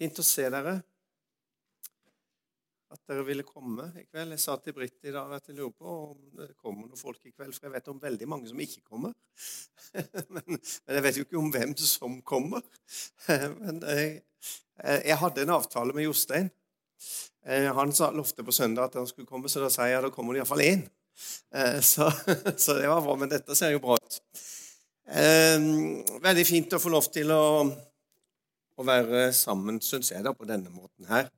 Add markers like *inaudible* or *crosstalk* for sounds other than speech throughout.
Fint å se dere. At dere ville komme i kveld. Jeg sa til Britt i dag at jeg lurer på om det kommer noen folk i kveld, for jeg vet om veldig mange som ikke kommer. *laughs* Men, men jeg vet jo ikke om hvem som kommer. *laughs* Men jeg, jeg hadde en avtale med Jostein. Han sa, lovte på søndag at han skulle komme, så da sa jeg ja, da kommer det iallfall én. *laughs* Så, så det var bra. Men dette ser jo bra ut. Veldig fint å få lov til å å være sammen, syns jeg, da, på denne måten her.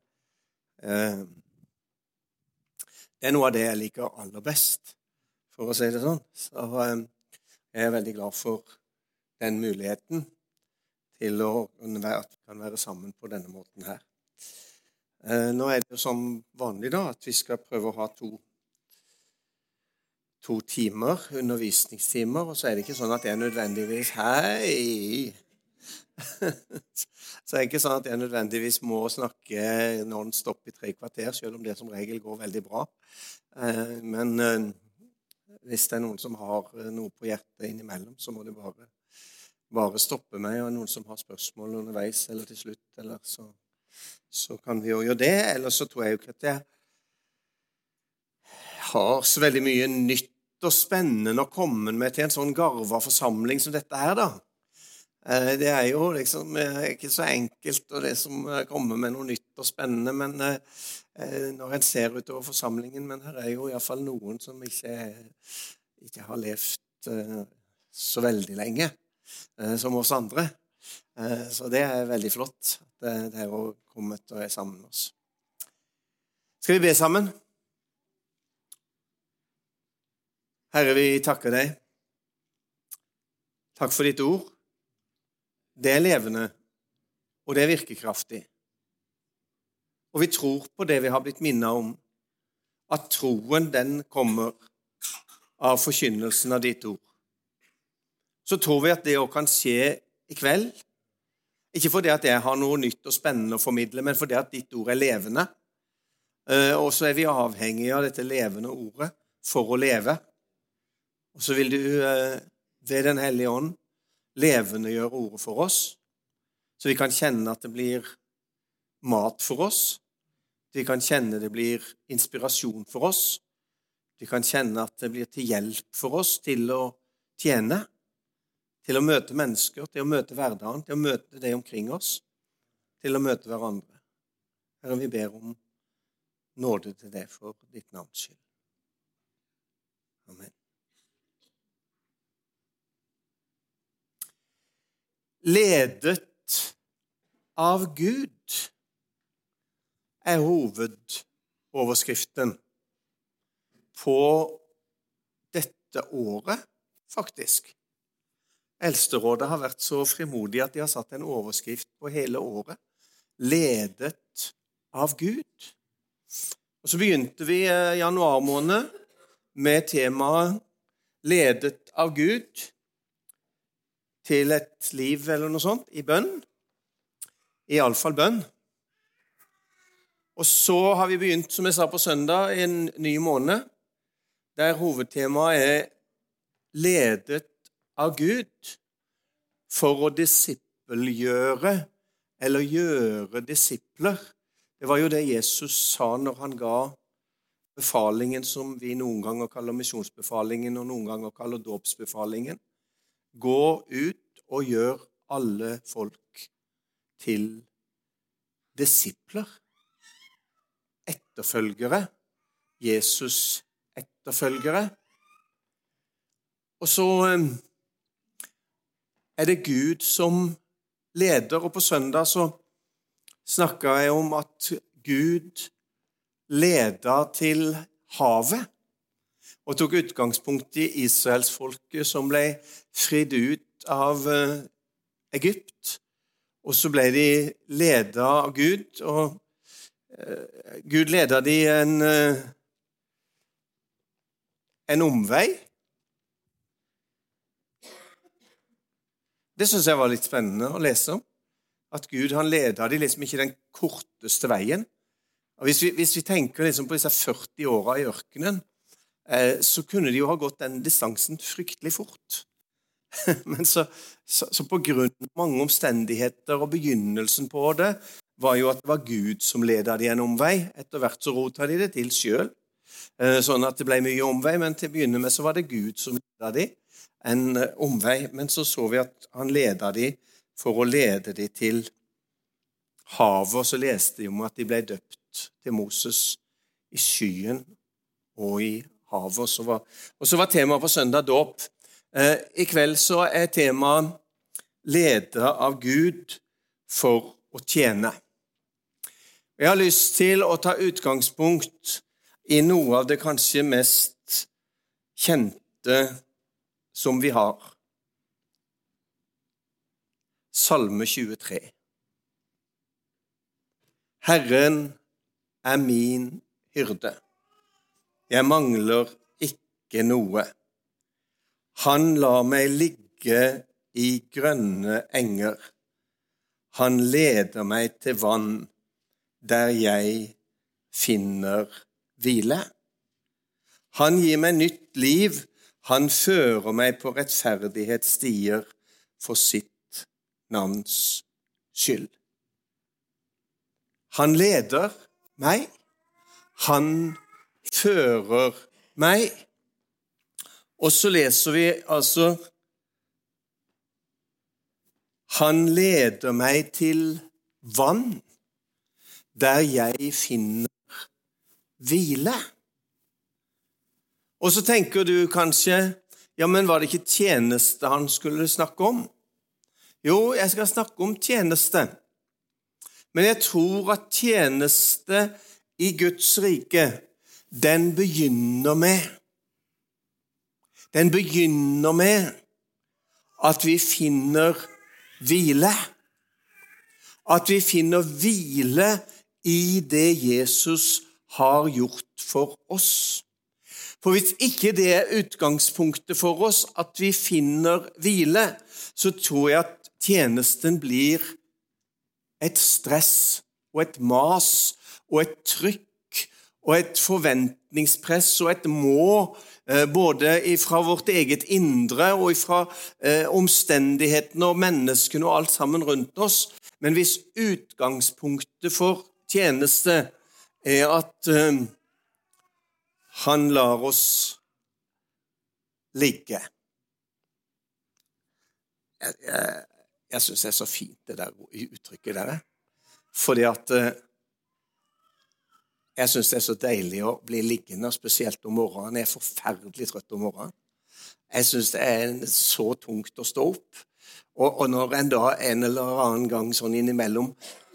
Eh, det er noe av det jeg liker aller best, for å si det sånn. Så eh, jeg er veldig glad for den muligheten til å kan være sammen på denne måten her. Eh, nå er det jo som vanlig da, at vi skal prøve å ha to, to timer, undervisningstimer, og så er det ikke sånn at det er nødvendigvis Hei! *laughs* Så det er ikke sånn at jeg nødvendigvis må snakke non stop i tre kvarter, selv om det som regel går veldig bra. Eh, men eh, hvis det er noen som har eh, noe på hjertet innimellom, så må det bare, bare stoppe meg. Og noen som har spørsmål underveis eller til slutt, eller så, så kan vi jo gjøre det. Eller så tror jeg jo ikke at jeg har så veldig mye nytt og spennende å komme med til en sånn garva forsamling som dette her, da. Eh, det er jo liksom eh, ikke så enkelt og det som eh, kommer med noe nytt og spennende men når en ser utover forsamlingen. Men her er jo iallfall noen som ikke, ikke, har levd så veldig lenge som oss andre. Så det er veldig flott at dere har kommet og er sammen med oss. Skal vi be sammen? Herre, vi takker deg. Takk for ditt ord det er levende, og det er virkekraftig. Og vi tror på det vi har blitt minnet om, at troen, den kommer av forkynnelsen av ditt ord. Så tror vi at det òg kan skje i kveld. Ikke fordi at jeg har noe nytt og spennende å formidle, men fordi at ditt ord er levende. Eh, og så er vi avhengige av dette levende ordet for å leve. Og så vil du eh, ved Den hellige ånd levendegjøre ordet for oss, så vi kan kjenne at det blir mat for oss. Vi kan kjenne det blir inspirasjon for oss. Vi kan kjenne at det blir til hjelp for oss til å tjene, til å møte mennesker, til å møte hverdagen, til å møte det omkring oss, til å møte hverandre. Herre, vi ber om nåde til det for ditt navns skyld. Amen. Ledet av Gud, er hovedoverskriften på dette året, faktisk. Eldsterådet har vært så frimodig at de har satt en overskrift på hele året. Ledet av Gud. Og Så begynte vi eh, januar måned med temaet 'Ledet av Gud' til et liv eller noe sånt i bønn. Iallfall bønn. Og så har vi begynt, som jeg sa på søndag, i en ny måned der hovedtemaet er 'ledet av Gud' for å disippelgjøre eller gjøre disipler. Det var jo det Jesus sa når han ga befalingen som vi noen ganger kaller misjonsbefalingen, og noen ganger kaller dåpsbefalingen. Gå ut og gjør alle folk til disipler, etterfølgere, Jesus-etterfølgere. Og så eh, er det Gud som leder, og på søndag så snakka jeg om at Gud leder til havet og tok utgangspunkt i israelsfolket som ble fridd ut av eh, Egypt. Og så ble de leda av Gud, og eh, Gud leda de en, eh, en omvei. Det syns jeg var litt spennende å lese om. At Gud han leda de liksom ikke den korteste veien. Og hvis vi, hvis vi tenker liksom på disse 40 åra i ørkenen, så kunne de jo ha gått den distansen fryktelig fort. *laughs* Men så, så, så på grunn av mange omstendigheter og begynnelsen på det var jo at det var Gud som leda de en omvei. Etter hvert så rota de det til sjøl, eh, sånn at det ble mye omvei. Men til å begynne med så var det Gud som leda de en eh, omvei. Men så så vi at han leda de for å lede de til havet. Og så leste de om at de ble døpt til Moses i skyen og i havet. Og så var, og så var temaet på søndag dåp. Eh, I kveld så er temaet 'leder av Gud for å tjene'. Jeg har lyst til å ta utgangspunkt i noe av det kanskje mest kjente som vi har. Salme 23. Herren er min hyrde. Jeg mangler ikke noe. Han lar meg ligge i grønne enger. Han leder meg til vann der jeg finner hvile. Han gir meg nytt liv, han fører meg på rettferdighetsstier for sitt navns skyld. Han leder meg, han fører meg. Og så leser vi altså Han leder meg til vann, der jeg finner hvile. Og så tenker du kanskje ja, men var det ikke tjeneste han skulle snakke om? Jo, jeg skal snakke om tjeneste. Men jeg tror at tjeneste i Guds rike den begynner med Den begynner med at vi finner hvile. At vi finner hvile i det Jesus har gjort for oss. For hvis ikke det er utgangspunktet for oss, at vi finner hvile, så tror jeg at tjenesten blir et stress og et mas og et trykk og et forventningspress og et må, eh, både fra vårt eget indre og fra eh, omstendighetene og menneskene og alt sammen rundt oss. Men hvis utgangspunktet for tjeneste er at eh, han lar oss ligge Jeg, jeg, jeg syns det er så fint, det der uttrykket der. Fordi at jeg syns det er så deilig å bli liggende, spesielt om morgenen. Jeg er forferdelig trøtt om morgenen. Jeg syns det er så tungt å stå opp. Og, og, når en da en eller annen gang sånn innimellom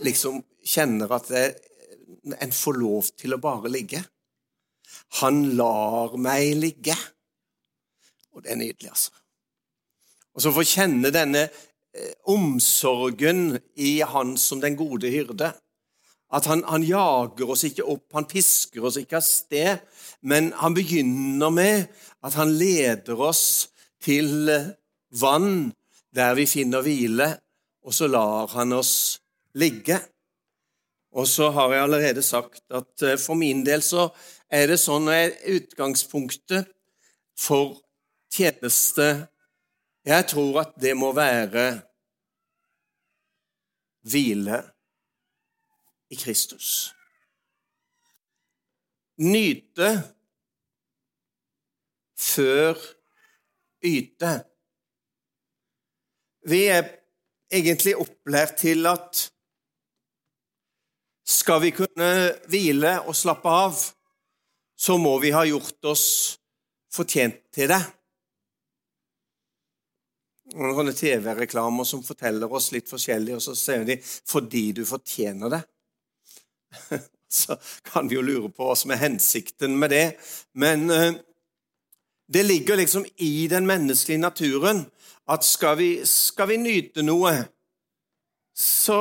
liksom kjenner at det, en får lov til å bare ligge Han lar meg ligge. Og det er nydelig, altså. Og så få kjenne denne eh, omsorgen i Han som den gode hyrde. At han, han, jager oss ikke opp, han pisker oss ikke av sted, men han begynner med at han leder oss til vann der vi finner hvile, og så lar han oss ligge. Og så har jeg allerede sagt at eh, for min del så er det sånn at utgangspunktet for tjeneste Jeg tror at det må være hvile i Kristus. Nyte før yte. Vi er egentlig opplært til at skal vi kunne hvile og slappe av, så må vi ha gjort oss fortjent til det. Noen TV-reklamer som forteller oss litt forskjellig, og så sier de 'fordi du fortjener det'. *laughs* så kan vi jo lure på hva som er hensikten med det. Men eh, det ligger liksom i den menneskelige naturen at skal vi, skal vi nyte noe, så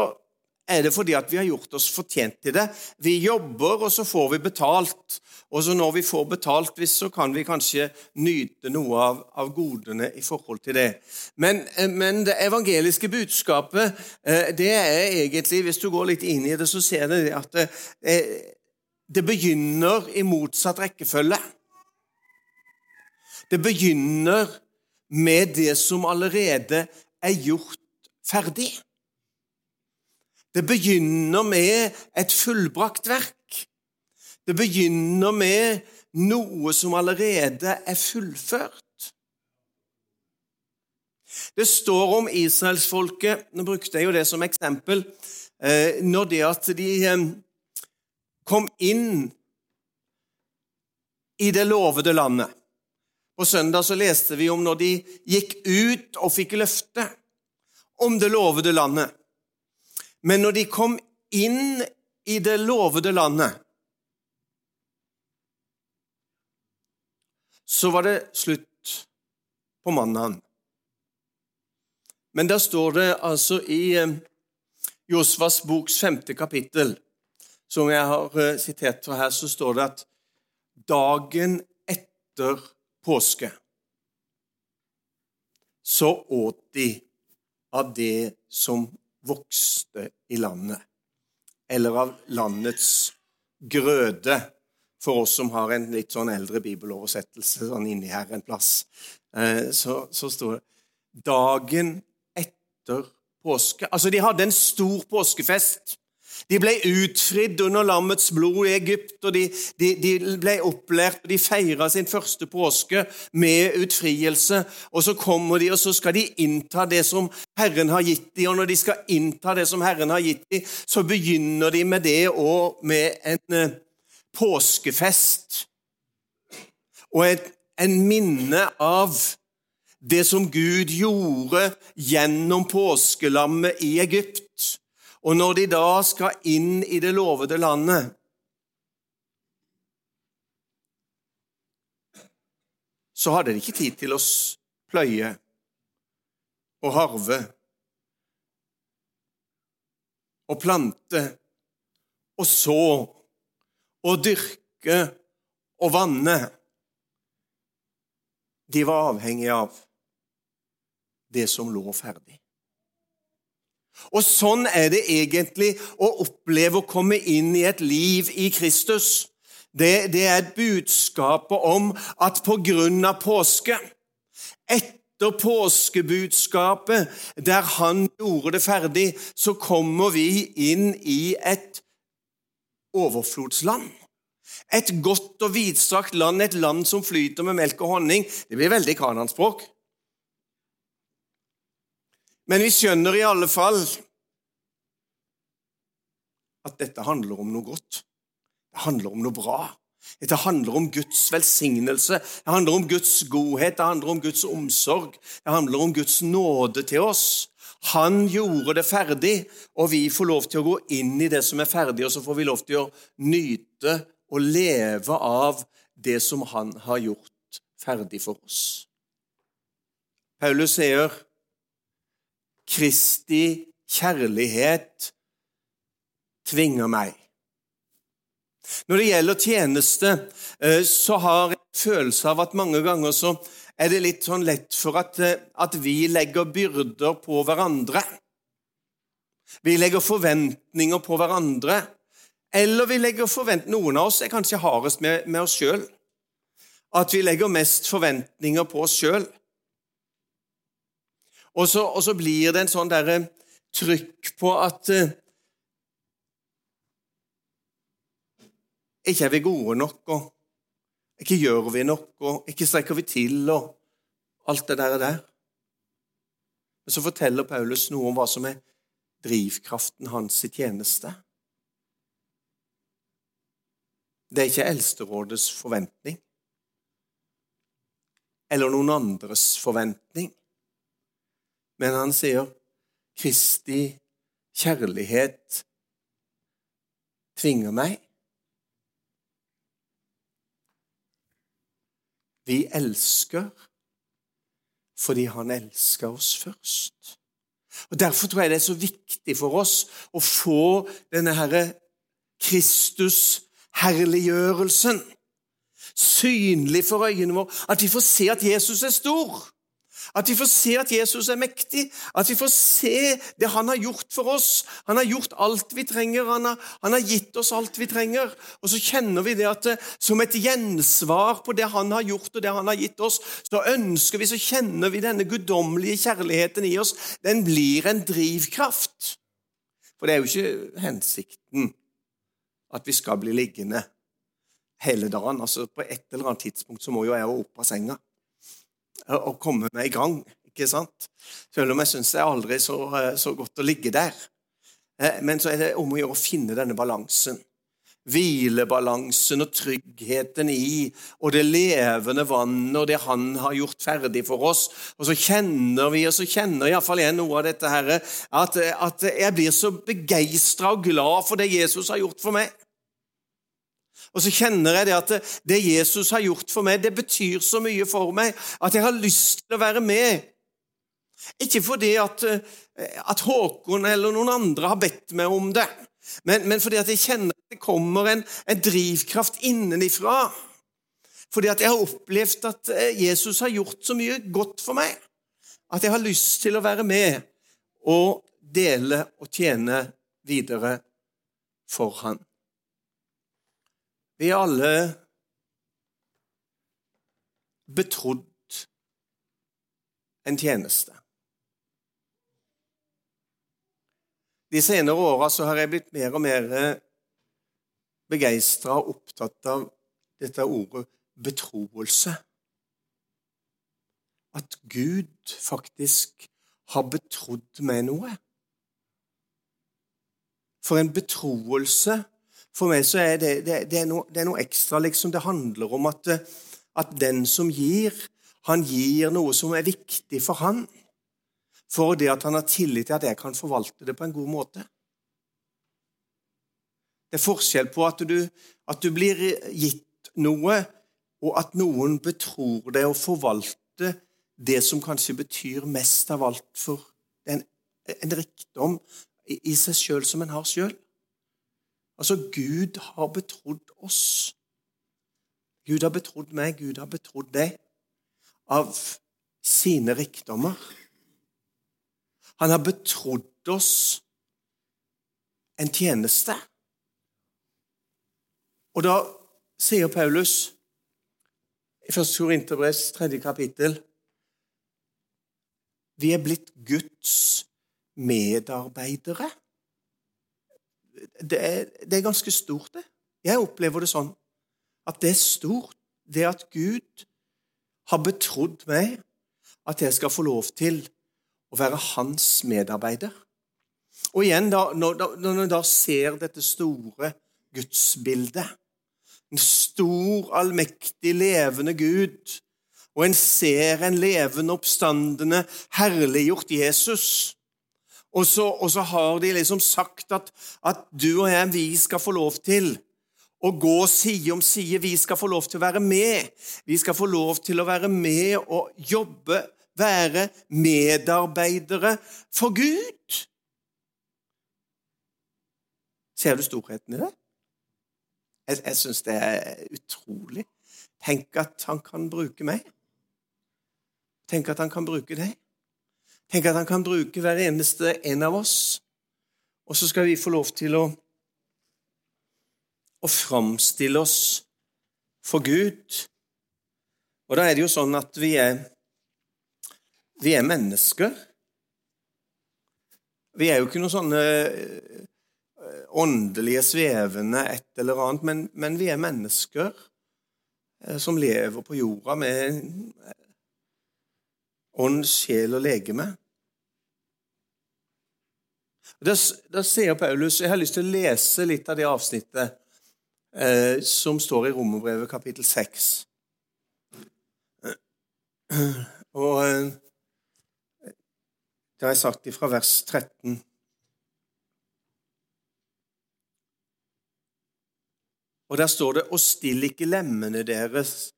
er det fordi at vi har gjort oss fortjent til det. Vi jobber, og så får vi betalt. Og så når vi får betalt, så kan vi kanskje nyte noe av, av godene i forhold til det. Men, eh, men, det evangeliske budskapet, eh, det er egentlig Hvis du går litt inn i det, så ser du at det, eh, det begynner i motsatt rekkefølge. Det begynner med det som allerede er gjort ferdig. Det begynner med et fullbrakt verk. Det begynner med noe som allerede er fullført. Det står om israelsfolket Nå brukte jeg jo det som eksempel. Eh, når det at de eh, kom inn i det lovede landet. På søndag så leste vi om når de gikk ut og fikk løfte om det lovede landet. Men når de kom inn i det lovede landet, så var det slutt på mannaen. Men der står det altså i eh, Josvas boks femte kapittel, som jeg har eh, sitert fra her, så står det at dagen etter påske så åt de av det som vokste i landet, eller av landets grøde, for oss som har en litt sånn eldre bibeloversettelse sånn inni her en plass. Eh, så, så står det dagen etter påske. Altså, de hadde en stor påskefest. De ble utfridd under lammets blod i Egypt, og de, de, de ble opplært, og de feira sin første påske med utfrielse. Og så kommer de, og så skal de innta det som Herren har gitt dem. Og når de skal innta det som Herren har gitt dem, så begynner de med det og med en uh, påskefest. Og et, en minne av det som Gud gjorde gjennom påskelammet i Egypt. Og når de da skal inn i det lovede landet Så hadde de ikke tid til å pløye og harve og plante og så og dyrke og vanne. De var avhengige av det som lå ferdig. Og sånn er det egentlig å oppleve å komme inn i et liv i Kristus. Det, det er budskapet om at på grunn av påske, etter påskebudskapet, der han gjorde det ferdig, så kommer vi inn i et overflodsland. Et godt og vidstrakt land, et land som flyter med melk og honning. Det blir veldig kananspråk. Men vi skjønner i alle fall at dette handler om noe godt. Det handler om noe bra. Dette handler om Guds velsignelse, det handler om Guds godhet, det handler om Guds omsorg, det handler om Guds nåde til oss. Han gjorde det ferdig, og vi får lov til å gå inn i det som er ferdig, og så får vi lov til å nyte og leve av det som han har gjort ferdig for oss. Paulus sier Kristi kjærlighet tvinger meg. Når det gjelder tjeneste, eh, så har jeg en følelse av at mange ganger så er det litt sånn lett for at, eh, at vi legger byrder på hverandre. Vi legger forventninger på hverandre. Eller vi legger forvent Noen av oss er kanskje hardest med, med oss sjøl. At vi legger mest forventninger på oss sjøl. Og så, og så blir det en sånn derre trykk på at uh, Ikke er vi gode nok, og ikke gjør vi nok, og ikke strekker vi til, og alt det der. der. Men så forteller Paulus noe om hva som er drivkraften hans i tjeneste. Det er ikke Eldsterådets forventning eller noen andres forventning. Men han sier Kristi kjærlighet tvinger meg. Vi elsker fordi han elsker oss først. Og Derfor tror jeg det er så viktig for oss å få denne herre Kristus-herliggjørelsen synlig for øynene våre, at vi får se at Jesus er stor. At vi får se at Jesus er mektig, at vi får se det han har gjort for oss. Han har gjort alt vi trenger, han har, han har gitt oss alt vi trenger. Og så kjenner vi det at eh, som et gjensvar på det han har gjort og det han har gitt oss, så ønsker vi, så kjenner vi denne guddommelige kjærligheten i oss. Den blir en drivkraft. For det er jo ikke hensikten at vi skal bli liggende hele dagen. Altså På et eller annet tidspunkt så må jo jeg opp av senga og komme meg i gang. ikke sant? Selv om jeg syns det er aldri så, så godt å ligge der. Eh, men så er det om å gjøre å finne denne balansen hvilebalansen og tryggheten i og det levende vannet og det Han har gjort ferdig for oss. Og så kjenner vi, og så kjenner iallfall jeg noe av dette her, at, at jeg blir så begeistra og glad for det Jesus har gjort for meg. Og så kjenner jeg det at det Jesus har gjort for meg, det betyr så mye for meg at jeg har lyst til å være med. Ikke fordi at, at Håkon eller noen andre har bedt meg om det, men, men fordi at jeg kjenner at det kommer en, en drivkraft innenifra. Fordi at jeg har opplevd at eh, Jesus har gjort så mye godt for meg at jeg har lyst til å være med og dele og tjene videre for Han. Vi er alle betrodd en tjeneste. De senere åra har jeg blitt mer og mer begeistra og opptatt av dette ordet betroelse. At Gud faktisk har betrodd meg noe. For en betroelse For meg så er det, det, det, er, noe, det er noe, ekstra. liksom. Det handler om at, at den som gir, han gir noe som er viktig for han for det at han har tillit til at jeg kan forvalte det på en god måte. Det er forskjell på at du, at du blir gitt noe, og at noen betror deg å forvalte det som kanskje betyr mest av alt for en, en rikdom i, i seg sjøl som en har sjøl. Altså, Gud har betrodd oss. Gud har betrodd meg, Gud har betrodd deg av sine rikdommer. Han har betrodd oss en tjeneste. Og da sier Paulus i 1. Korinterbrevs 3. kapittel Vi er blitt Guds medarbeidere. Det er, det er ganske stort, det. Jeg opplever det sånn at det er stort, det at Gud har betrodd meg at jeg skal få lov til å være hans medarbeider. Og igjen, da, når, når en da ser dette store gudsbildet, en stor, allmektig, levende Gud, og en ser en levende, oppstandende, herliggjort Jesus og så, og så, har de liksom sagt at, at du og jeg, vi skal få lov til å gå side om side. Vi skal få lov til å være med. Vi skal få lov til å være med og jobbe være medarbeidere for Gud. Ser du storheten i det? Jeg, jeg syns det er utrolig. Tenk at han kan bruke meg. Tenk at han kan bruke deg. Tenk at han kan bruke hver eneste en av oss. Og så skal vi få lov til å, å framstille oss for Gud. Og da er det jo sånn at vi er vi er mennesker. Vi er jo ikke noen sånne eh, åndelige, svevende et eller annet, men, men vi er mennesker eh, som lever på jorda med ånd, sjel og legeme. Da, sier Paulus Jeg har lyst til å lese litt av det avsnittet eh, som står i Romerbrevet kapittel 6. Og det har jeg sagt ifra vers 13. Og der står det:" Og still ikke lemmene deres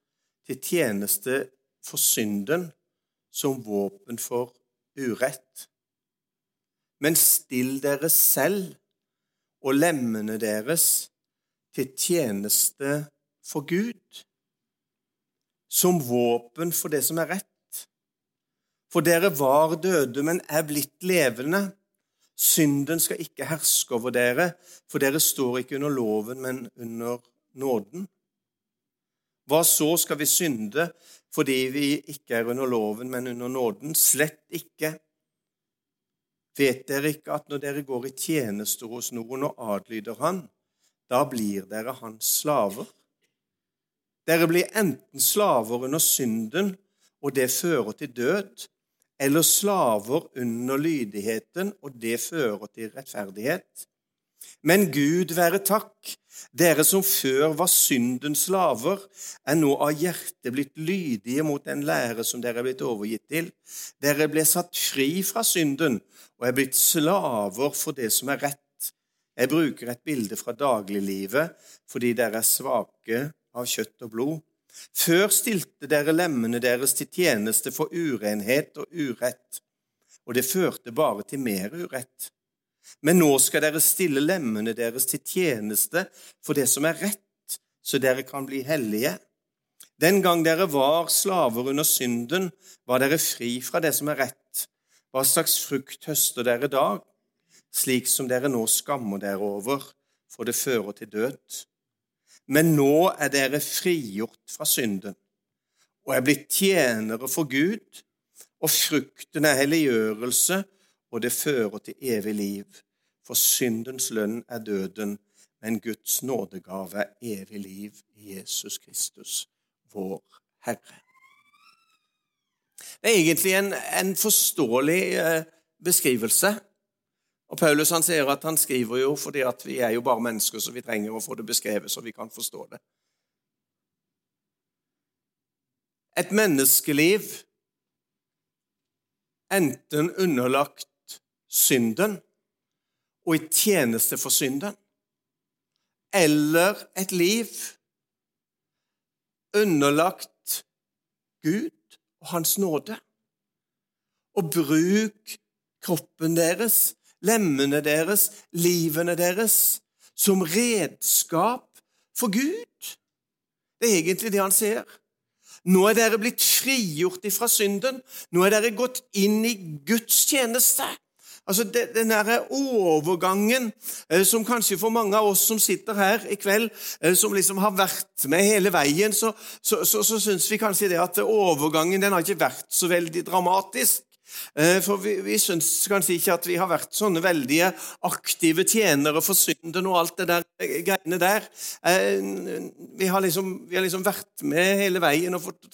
til tjeneste for synden som våpen for urett, men still dere selv og lemmene deres til tjeneste for Gud, som våpen for det som er rett for dere var døde, men er blitt levende. Synden skal ikke herske over dere, for dere står ikke under loven, men under nåden. Hva så skal vi synde fordi vi ikke er under loven, men under nåden? Slett ikke. Vet dere ikke at når dere går i tjeneste hos noen og adlyder han, da blir dere hans slaver? Dere blir enten slaver under synden, og det fører til død, eller slaver under lydigheten, og det fører til rettferdighet. Men Gud være takk, dere som før var syndens slaver, er nå av hjertet blitt lydige mot den lære som dere er blitt overgitt til. Dere ble satt fri fra synden og er blitt slaver for det som er rett. Jeg bruker et bilde fra dagliglivet fordi dere er svake av kjøtt og blod. Før stilte dere lemmene deres til tjeneste for urenhet og urett, og det førte bare til mer urett. Men nå skal dere stille lemmene deres til tjeneste for det som er rett, så dere kan bli hellige. Den gang dere var slaver under synden, var dere fri fra det som er rett. Hva slags frukt høster dere da, slik som dere nå skammer dere over, for det fører til død? Men nå er dere frigjort fra synden og er blitt tjenere for Gud, og frukten er helliggjørelse og det fører til evig liv. For syndens lønn er døden, men Guds nådegave er evig liv i Jesus Kristus, vår Herre. Det er egentlig en, en forståelig eh, beskrivelse. Og Paulus han sier at han skriver jo fordi at vi er jo bare mennesker, så vi trenger å få det beskrevet så vi kan forstå det. Et menneskeliv enten underlagt synden og i tjeneste for synden, eller et liv underlagt Gud og Hans nåde. Og bruk kroppen deres, lemmene deres, livene deres som redskap for Gud. Det er egentlig det han sier. Nå er dere blitt frigjort ifra synden. Nå er dere gått inn i Guds tjeneste. Altså Den der overgangen eh, som kanskje for mange av oss som sitter her i kveld, eh, som liksom har vært med hele veien, så, så, så, så syns vi kanskje det at overgangen den har ikke vært så veldig dramatisk. Eh, for vi, vi syns kanskje ikke at vi har vært sånne veldige aktive tjenere for synden og alt det der eh, greiene der. Eh, vi har liksom, vi har liksom vært med hele veien og fått,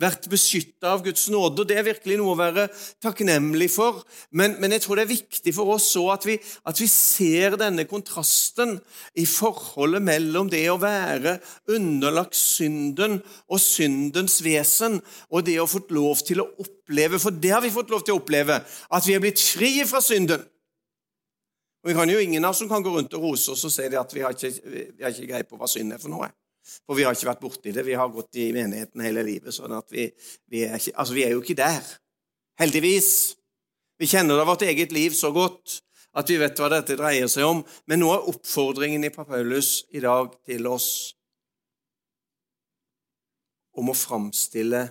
vært beskytta av Guds nåde. og Det er virkelig noe å være takknemlig for. Men, men jeg tror det er viktig for oss så at at vi ser denne kontrasten i forholdet mellom det å være underlagt synden og syndens vesen, og det å få lov til å oppleve, for det har vi fått lov til å oppleve, at vi er blitt fri fra synden. Og vi kan jo Ingen av oss som kan gå rundt og rose oss og si at vi har ikke, vi har ikke greie på hva synd er for noe. For vi har ikke vært borti det. Vi har gått i menigheten hele livet. sånn at vi, vi, er, ikke, altså vi er jo ikke der. Heldigvis. Vi kjenner da vårt eget liv så godt at vi vet hva dette dreier seg om. Men nå er oppfordringen i Papaulus i dag til oss om å framstille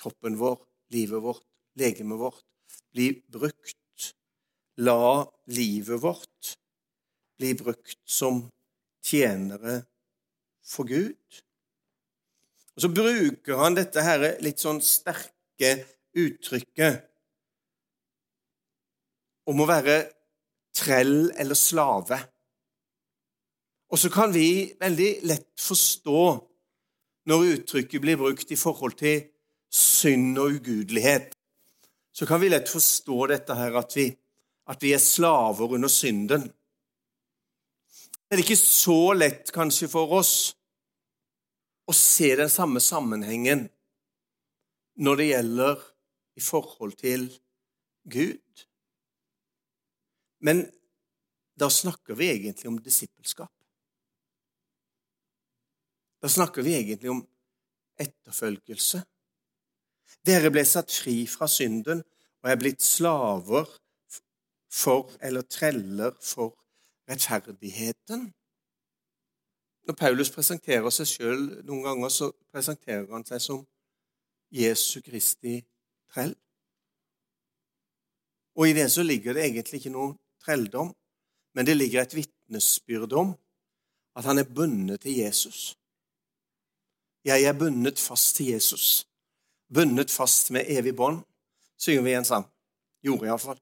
kroppen vår, livet vårt, legemet vårt, bli brukt. La livet vårt bli brukt som tjenere for Gud. Og Så bruker han dette her litt sånn sterke uttrykket om å være trell eller slave. Og så kan vi veldig lett forstå når uttrykket blir brukt i forhold til synd og ugudelighet så kan vi lett forstå dette her at vi, at vi er slaver under synden. Det er ikke så lett kanskje for oss å se den samme sammenhengen når det gjelder i forhold til Gud. Men da snakker vi egentlig om disippelskap. Da snakker vi egentlig om etterfølgelse. Dere ble satt fri fra synden og er blitt slaver for, eller treller for, rettferdigheten. Når Paulus presenterer seg sjøl noen ganger, så presenterer han seg som Jesu Kristi trell. Og i det så ligger det egentlig ikke noe trelldom, men det ligger et vitnesbyrd om at han er bundet til Jesus. Jeg er bundet fast til Jesus bundet fast med evig bånd, synger vi en sang. Gjorde iallfall.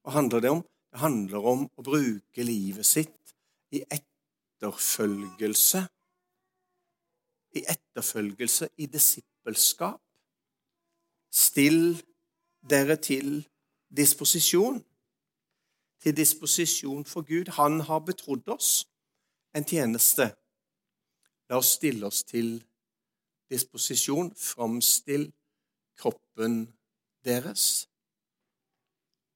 Hva handler det om? Det handler om å bruke livet sitt i etterfølgelse. I etterfølgelse, i disippelskap. Still dere til disposisjon. Til disposisjon for Gud. Han har betrodd oss en tjeneste. La oss stille oss til disposisjon. Framstill kroppen deres.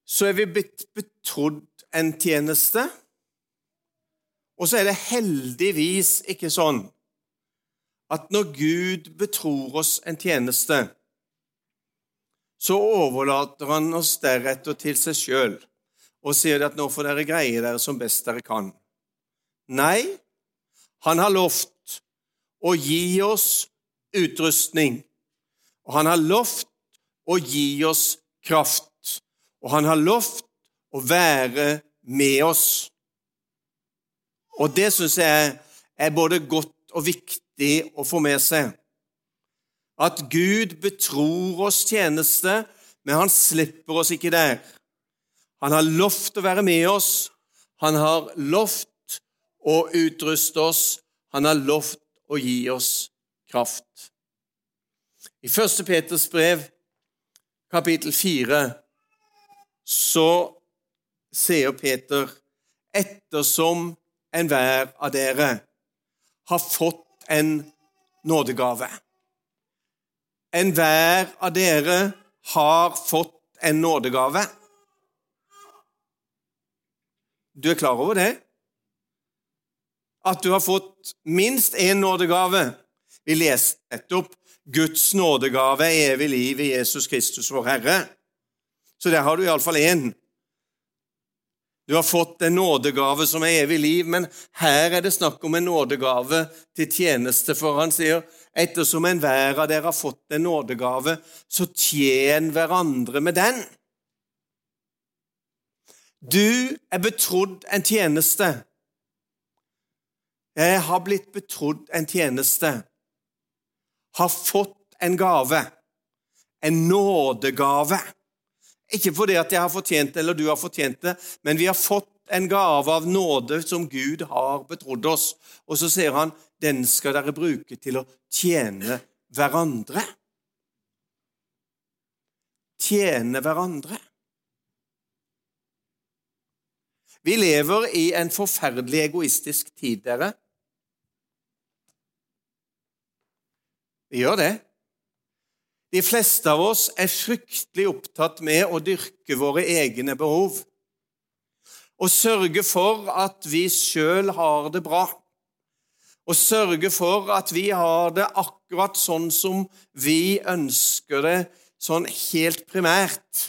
Så er vi blitt betrodd en tjeneste. Og så er det heldigvis ikke sånn at når Gud betror oss en tjeneste, så overlater han oss deretter til seg sjøl og sier at nå får dere greie dere som best dere kan. Nei, han har lovt å gi oss utrustning, og han har lovt å gi oss kraft, og han har lovt å være med oss. Og det syns jeg er både godt og viktig å få med seg. At Gud betror oss tjeneste, men han slipper oss ikke der. Han har lovt å være med oss. Han har lovt å utruste oss. Han har lovt å gi oss kraft. I 1. Peters brev, kapittel 4, så sier Peter ettersom enhver av dere har fått en nådegave. Enhver av dere har fått en nådegave. Du er klar over det? At du har fått minst én nådegave. Vi leste nettopp Guds nådegave evig liv i Jesus Kristus, vår Herre. Så der har du iallfall én. Du har fått en nådegave som er evig liv, men her er det snakk om en nådegave til tjeneste, for han sier ettersom enhver av dere har fått en nådegave, så tjen hverandre med den. Du er betrodd en tjeneste. Jeg har blitt betrodd en tjeneste. Har fått en gave. En nådegave. Ikke fordi at jeg har fortjent det, eller du har fortjent det, men vi har fått en gave av nåde som Gud har betrodd oss. Og så sier han den skal dere bruke til å tjene hverandre. Tjene hverandre. Vi lever i en forferdelig egoistisk tid, dere. Vi gjør det. De fleste av oss er fryktelig opptatt med å dyrke våre egne behov og sørge for at vi sjøl har det bra, og sørge for at vi har det akkurat sånn som vi ønsker det, sånn helt primært.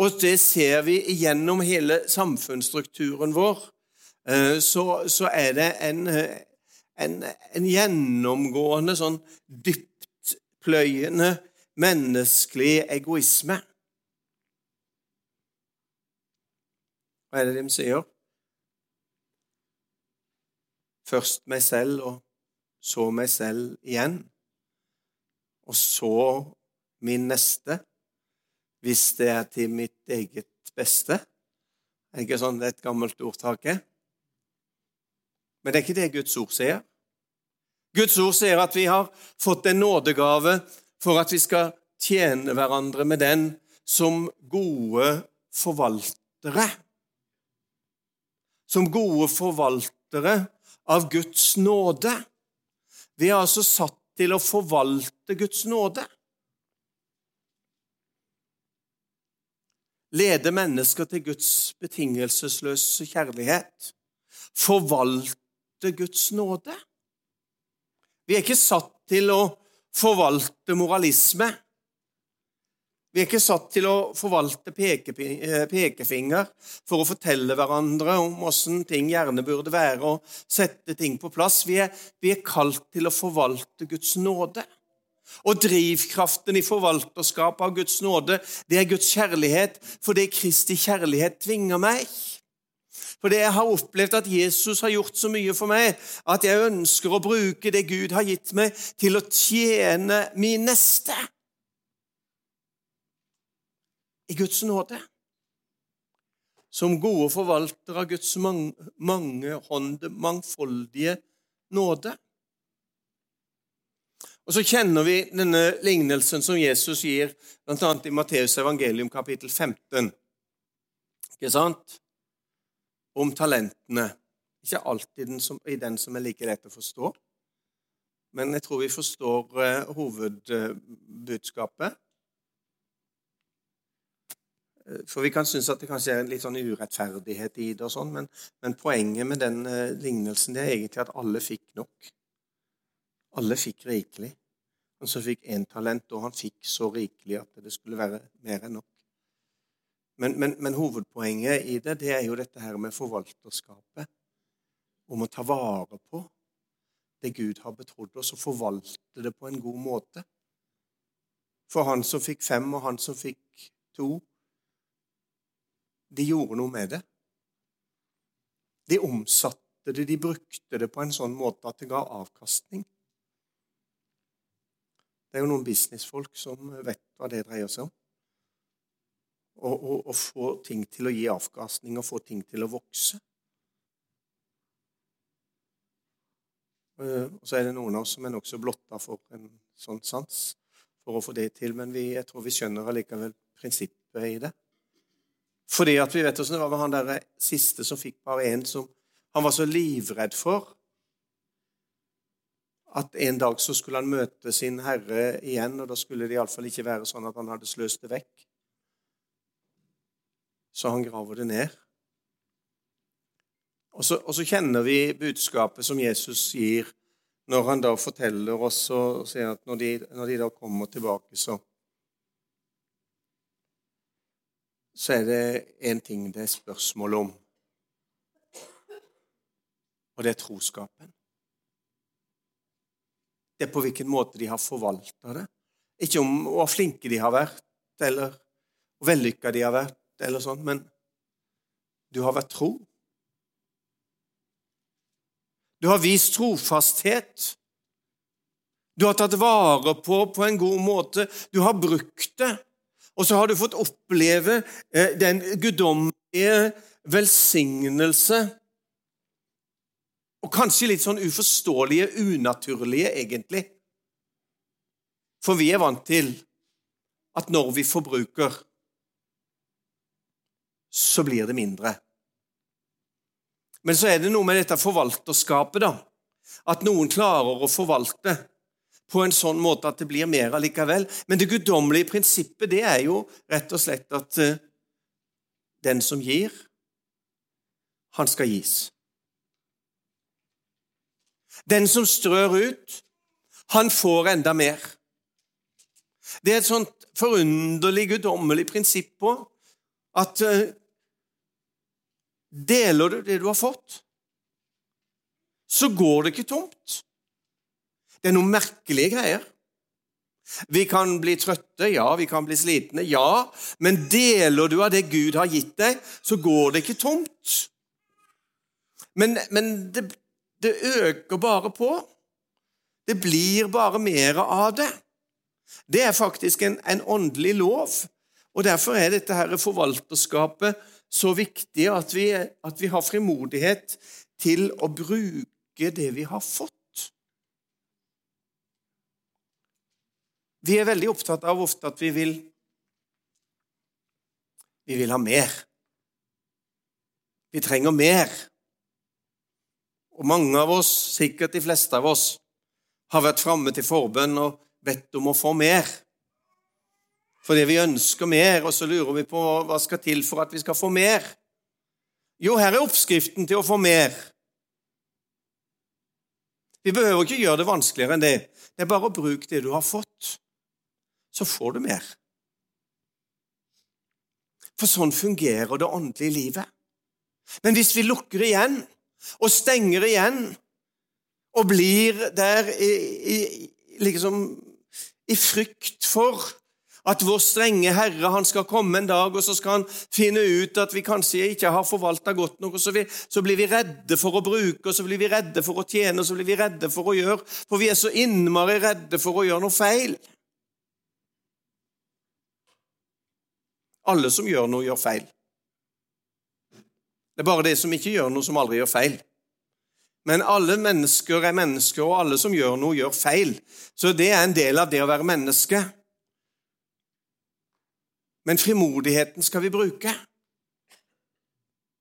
Og det ser vi gjennom hele samfunnsstrukturen vår. Eh, så, så er det en, en, en gjennomgående sånn dyptpløyende menneskelig egoisme. Hva er det de sier? Først meg selv, og så meg selv igjen. Og så min neste hvis det er til mitt eget beste. Det er ikke sånn det er et gammelt ordtak Men det er ikke det Guds ord sier. Guds ord sier at vi har fått en nådegave for at vi skal tjene hverandre med den som gode forvaltere. Som gode forvaltere av Guds nåde. Vi er altså satt til å forvalte Guds nåde. lede mennesker til Guds betingelsesløse kjærlighet, forvalte Guds nåde. Vi er ikke satt til å forvalte moralisme. Vi er ikke satt til å forvalte eh, pekefinger for å fortelle hverandre om åssen ting gjerne burde være, og sette ting på plass. Vi er, vi er kalt til å forvalte Guds nåde. Og drivkraften i forvalterskapet av Guds nåde, det er Guds kjærlighet, for det Kristi kjærlighet tvinger meg. Fordi jeg har opplevd at Jesus har gjort så mye for meg at jeg ønsker å bruke det Gud har gitt meg, til å tjene min neste. I Guds nåde. som gode forvaltere av Guds mangehånde, mangfoldige nåde. Og Så kjenner vi denne lignelsen som Jesus gir bl.a. i Matteus evangelium kapittel 15. Ikke sant? Om talentene. Ikke alltid den som, i den som er like lett å forstå, men jeg tror vi forstår eh, hovedbudskapet. Uh, for vi kan synes at det kanskje er en litt sånn urettferdighet i det, og sånn, men, men, poenget med den eh, lignelsen det er egentlig at alle fikk nok. Alle fikk rikelig. Han som fikk én talent, og han fikk så rikelig at det skulle være mer enn nok. Men, men, men, hovedpoenget i det, det er jo dette her med forvalterskapet. Om å ta vare på det Gud har betrodd oss, og forvalte det på en god måte. For han som fikk fem, og han som fikk to, de gjorde noe med det. De omsatte det, de brukte det på en sånn måte at det ga avkastning. Det er jo noen businessfolk som vet hva det dreier seg om. Å få ting til å gi avkastning og få ting til å vokse. Eh, og så er det noen av oss som er nokså blotta for en sånn sans for å få det til, men vi, jeg tror vi skjønner allikevel prinsippet i det. Fordi at vi vet åssen det var med han der siste som fikk bare én som han var så livredd for at en dag så skulle han møte sin herre igjen, og da skulle det iallfall ikke være sånn at han hadde sløst det vekk. Så han graver det ned. Og så, og så, kjenner vi budskapet som Jesus gir når han da forteller oss og sier at når de, når de da kommer tilbake, så så er det én ting det er spørsmål om, og det er troskapen. Det er på hvilken måte de har forvalta det. Ikke om hvor flinke de har vært, eller hvor vellykka de har vært, eller sånn, men du har vært tro. Du har vist trofasthet. Du har tatt vare på på en god måte. Du har brukt det. Og så har du fått oppleve eh, den guddommelige velsignelse og kanskje litt sånn uforståelige, unaturlige, egentlig. For vi er vant til at når vi forbruker, så blir det mindre. Men så er det noe med dette forvalterskapet, da. At noen klarer å forvalte på en sånn måte at det blir mer allikevel. Men det guddommelige prinsippet det er jo rett og slett at eh, den som gir, han skal gis. Den som strør ut, han får enda mer. Det er et sånt forunderlig, guddommelig prinsipp på at uh, deler du det du har fått, så går det ikke tomt. Det er noen merkelige greier. Vi kan bli trøtte, ja, vi kan bli slitne, ja, men deler du av det Gud har gitt deg, så går det ikke tomt. Men, men det, det øker bare på. Det blir bare mer av det. Det er faktisk en, en åndelig lov. Og Derfor er dette her forvalterskapet så viktig at vi, at vi har frimodighet til å bruke det vi har fått. Vi er veldig opptatt av ofte at vi vil Vi vil ha mer. Vi trenger mer. Og mange av oss, sikkert de fleste av oss, har vært framme til forbønn og bedt om å få mer. Fordi vi ønsker mer, og så lurer vi på hva skal til for at vi skal få mer. Jo, her er oppskriften til å få mer. Vi behøver ikke gjøre det vanskeligere enn det. Det er bare å bruke det du har fått, så får du mer. For sånn fungerer det åndelige livet. Men hvis vi lukker igjen og stenger igjen og blir der i, i, liksom, i frykt for at vår strenge Herre han skal komme en dag, og så skal han finne ut at vi kanskje ikke har forvalta godt nok. og så, vi, så, blir vi redde for å bruke, og så blir vi redde for å tjene, og så blir vi redde for å gjøre For vi er så innmari redde for å gjøre noe feil. Alle som gjør noe, gjør feil. Det er bare det som ikke gjør noe, som aldri gjør feil. Men alle mennesker er mennesker, og alle som gjør noe, gjør feil. Så det er en del av det å være menneske. Men frimodigheten skal vi bruke.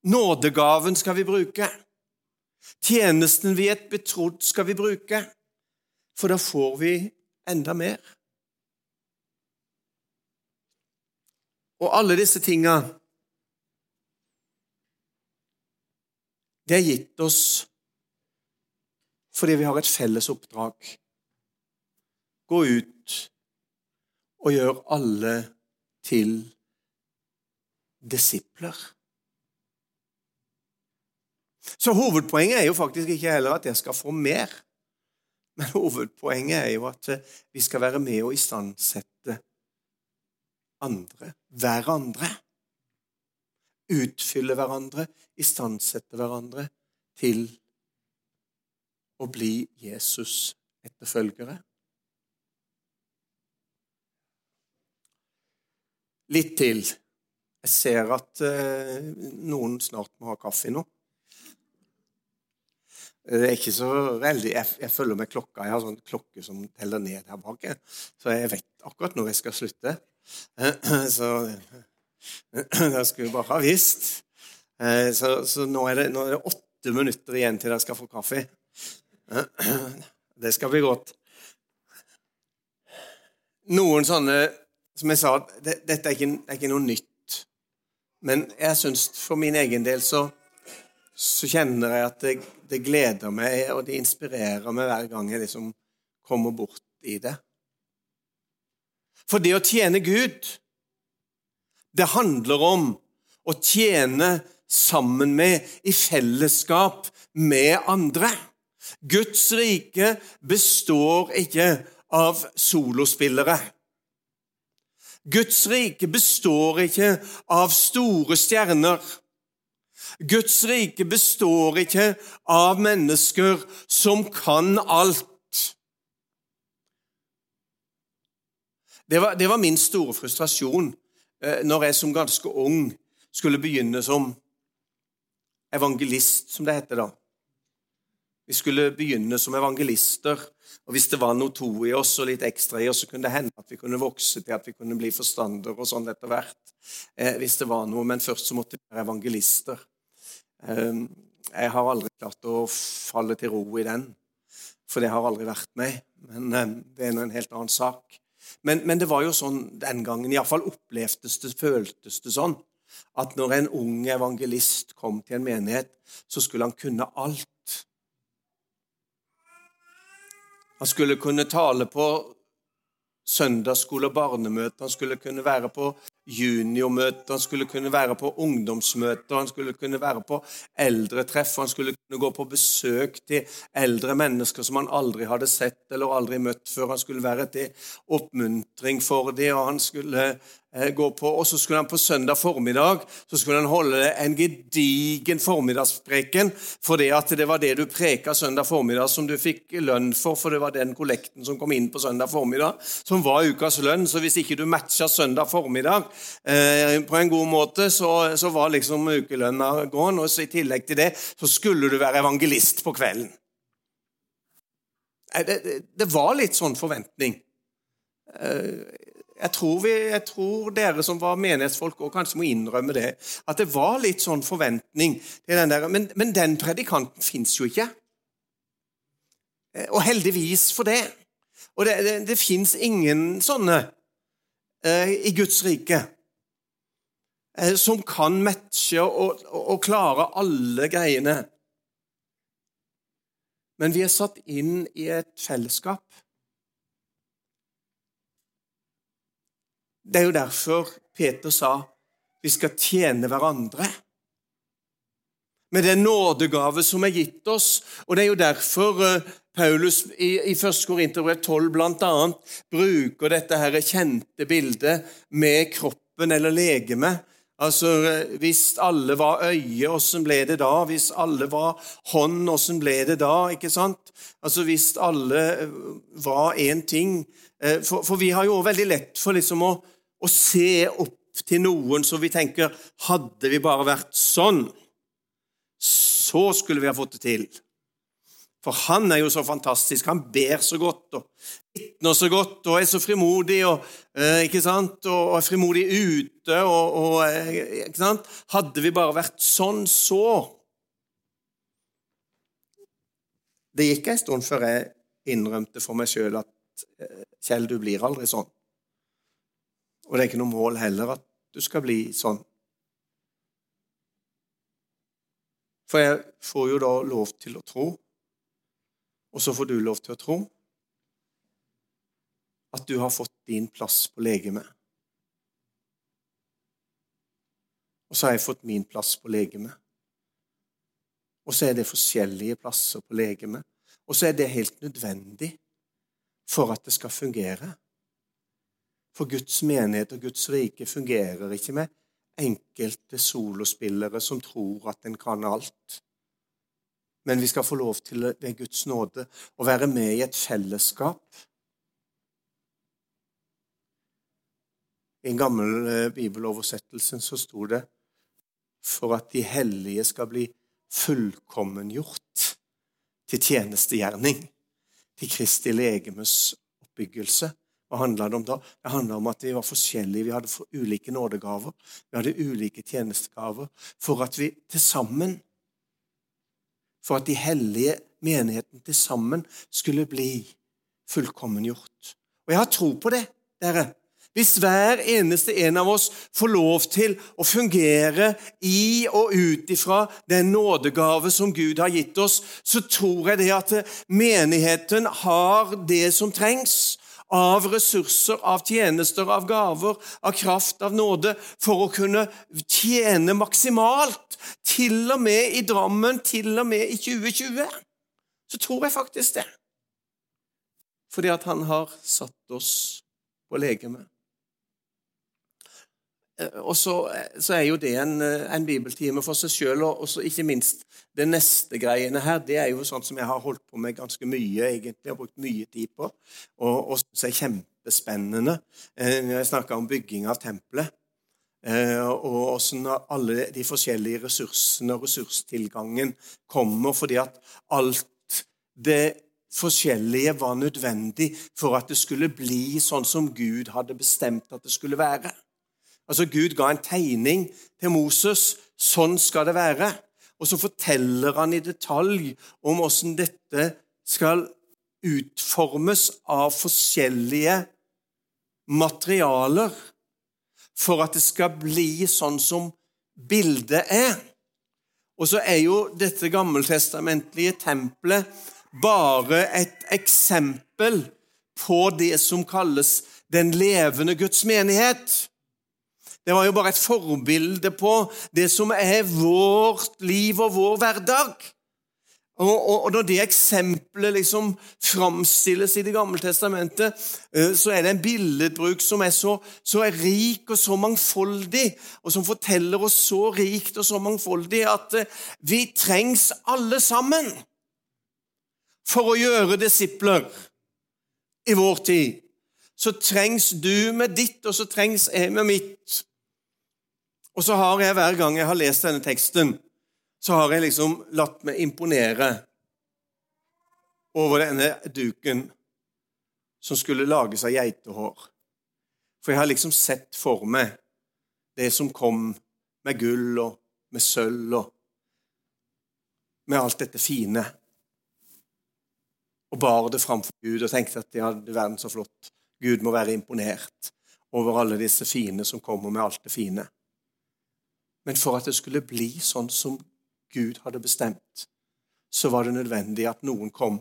Nådegaven skal vi bruke. Tjenesten vi er betrodd, skal vi bruke. For da får vi enda mer. Og alle disse tinga Det er gitt oss fordi vi har et felles oppdrag. Gå ut og gjør alle til disipler. Så hovedpoenget er jo faktisk ikke heller at jeg skal få mer. Men hovedpoenget er jo at vi skal være med og istandsette andre, hverandre. Utfylle hverandre, istandsette hverandre til å bli Jesus etterfølgere. Litt til. Jeg ser at eh, noen snart må ha kaffe nå. Det er ikke så veldig Jeg, jeg følger med klokka. Jeg har sånn klokke som teller ned her bak. Så jeg vet akkurat når jeg skal slutte. *clears throat* Så *clears throat* det skulle jeg bare ha visst. Så, så nå, er det, nå, er det, åtte minutter igjen til dere skal få kaffe. *clears throat* Det skal bli godt. Noen sånne Som jeg sa, det, dette er ikke, er ikke noe nytt. Men jeg syns for min egen del så så kjenner jeg at det, det, gleder meg, og det inspirerer meg hver gang jeg liksom kommer bort i det. For det å tjene Gud, det handler om å tjene sammen med, i fellesskap med andre. Guds rike består ikke av solospillere. Guds rike består ikke av store stjerner. Guds rike består ikke av mennesker som kan alt. Det var, det var min store frustrasjon eh, når jeg som ganske ung skulle begynne som evangelist, som det heter da. Vi skulle begynne som evangelister, og hvis det var noe to i oss og litt ekstra i oss, så kunne det hende at vi kunne vokse til at vi kunne bli forstander og sånn etter hvert. Eh, hvis det var noe, Men først så måtte vi være evangelister. Eh, jeg har aldri klart å falle til ro i den, for det har aldri vært meg. Men eh, det er nå en helt annen sak. Men, men, det var jo sånn den gangen, iallfall opplevdes det, føltes det sånn, at når en ung evangelist kom til en menighet, så skulle han kunne alt. Han skulle kunne tale på søndagsskole og barnemøte, han skulle kunne være på juniormøte, han skulle kunne være på ungdomsmøter, han skulle kunne være på eldretreff, han skulle kunne gå på besøk til eldre mennesker som han aldri hadde sett eller aldri møtt før. Han skulle være til oppmuntring for dem, og han skulle gå på, og så skulle han på søndag formiddag så skulle han holde en gedigen formiddagspreken, fordi at det var det du preka søndag formiddag som du fikk lønn for, for det var den kollekten som kom inn på søndag formiddag, som var ukas lønn. Så hvis ikke du matcha søndag formiddag eh, på en god måte, så, så var liksom ukelønna gåen. Og så i tillegg til det så skulle du være evangelist på kvelden. Eh, det, det, det var litt sånn forventning. Eh, jeg tror, vi, jeg tror, dere som var menighetsfolk, også kanskje må innrømme det. At det var litt sånn forventning. Den der, men, men, den predikanten fins jo ikke. Eh, og heldigvis for det. Og det, det, det fins ingen sånne eh, i Guds rike eh, som kan matche og, og, og klare alle greiene. Men vi er satt inn i et fellesskap. Det er jo derfor Peter sa vi skal tjene hverandre. Med den nådegave som er gitt oss. Og det er jo derfor eh, Paulus i, i 1. Korinterbrev 12 bl.a. bruker dette her kjente bildet med kroppen eller legemet. Altså, eh, Hvis alle var øye, åssen ble det da? Hvis alle var hånd, åssen ble det da? Ikke sant? Altså, Hvis alle eh, var én ting for, for, vi har jo veldig lett for liksom å å se opp til noen som vi tenker Hadde vi bare vært sånn, så skulle vi ha fått det til. For han er jo så fantastisk. Han ber så godt og vitner så godt og er så frimodig og, eh, ikke sant? og er frimodig ute. Og, og, eh, ikke sant? Hadde vi bare vært sånn, så Det gikk en stund før jeg innrømte for meg sjøl at eh, Kjell, du blir aldri sånn. Og det er ikke noe mål heller at du skal bli sånn. For jeg får jo da lov til å tro og så får du lov til å tro at du har fått din plass på legemet. Og så har jeg fått min plass på legemet. Og så er det forskjellige plasser på legemet. Og så er det helt nødvendig for at det skal fungere. For Guds menighet og Guds rike fungerer ikke med enkelte solospillere som tror at en kan alt men vi skal få lov til ved Guds nåde å være med i et fellesskap. I en gammel eh, bibeloversettelse så sto det for at de hellige skal bli fullkommengjort til tjenestegjerning, til Kristi legemes oppbyggelse. Hva handla det om da? Det handla om at vi var forskjellige. Vi hadde ulike nådegaver. Vi hadde ulike tjenestegaver. For at vi til sammen for at de hellige menigheten til sammen skulle bli fullkommengjort. Og jeg har tro på det, dere. Hvis hver eneste en av oss får lov til å fungere i og ut ifra den nådegave som Gud har gitt oss, så tror jeg det at menigheten har det som trengs av ressurser, av tjenester, av gaver, av kraft, av nåde, for å kunne tjene maksimalt. Til og med i Drammen, til og med i 2020. Så tror jeg faktisk det. Fordi at han har satt oss på legeme. Eh, og så, så, er jo det en, en bibeltime for seg sjøl, og også ikke minst det neste greiene her, det er jo sånn som jeg har holdt på med ganske mye, egentlig, har brukt mye tid på, og, og som er kjempespennende. Eh, jeg snakka om bygging av tempelet, eh, og åssen alle de forskjellige ressursene og ressurstilgangen kommer, fordi at alt det forskjellige var nødvendig for at det skulle bli sånn som Gud hadde bestemt at det skulle være. Altså, Gud ga en tegning til Moses. Sånn skal det være. Og så forteller han i detalj om åssen dette skal utformes av forskjellige materialer for at det skal bli sånn som bildet er. Og så er jo dette gammeltestamentlige tempelet bare et eksempel på det som kalles den levende Guds menighet. Det var jo bare et forbilde på det som er vårt liv og vår hverdag. Og, og, og Når det eksempelet liksom framstilles i Det gamle testamentet, eh, så er det en billedbruk som er så, så er rik og så mangfoldig, og som forteller oss så rikt og så mangfoldig at eh, vi trengs alle sammen for å gjøre disipler i vår tid. Så trengs du med ditt, og så trengs jeg med mitt. Og så har jeg hver gang jeg har lest denne teksten, så har jeg liksom latt meg imponere over denne duken som skulle lages av geitehår. For jeg har liksom sett for meg det som kom med gull og med sølv og med alt dette fine. Og bar det framfor Gud og tenkte at ja, verden så flott. Gud må være imponert over alle disse fine som kommer med alt det fine. Men for at det skulle bli sånn som Gud hadde bestemt, så var det nødvendig at noen kom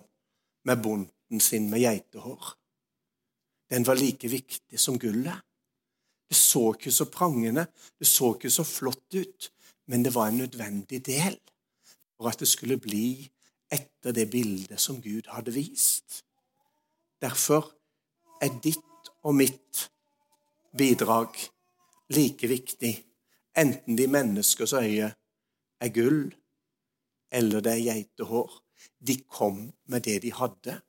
med bonden sin med geitehår. Den var like viktig som gullet. Det så ikke så prangende, det så ikke så flott ut, men det var en nødvendig del for at det skulle bli etter det bildet som Gud hadde vist. Derfor er ditt og mitt bidrag like viktig enten de menneskers øye er gull eller det er geitehår. De kom med det de hadde,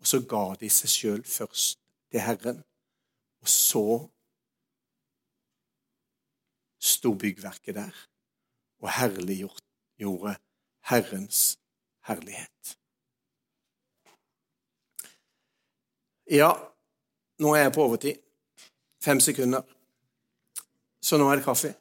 og så ga de seg sjøl først til Herren. Og så sto byggverket der og herliggjorde Herrens herlighet. Ja, nå er jeg på overtid. Fem sekunder. Så nå er det kaffe.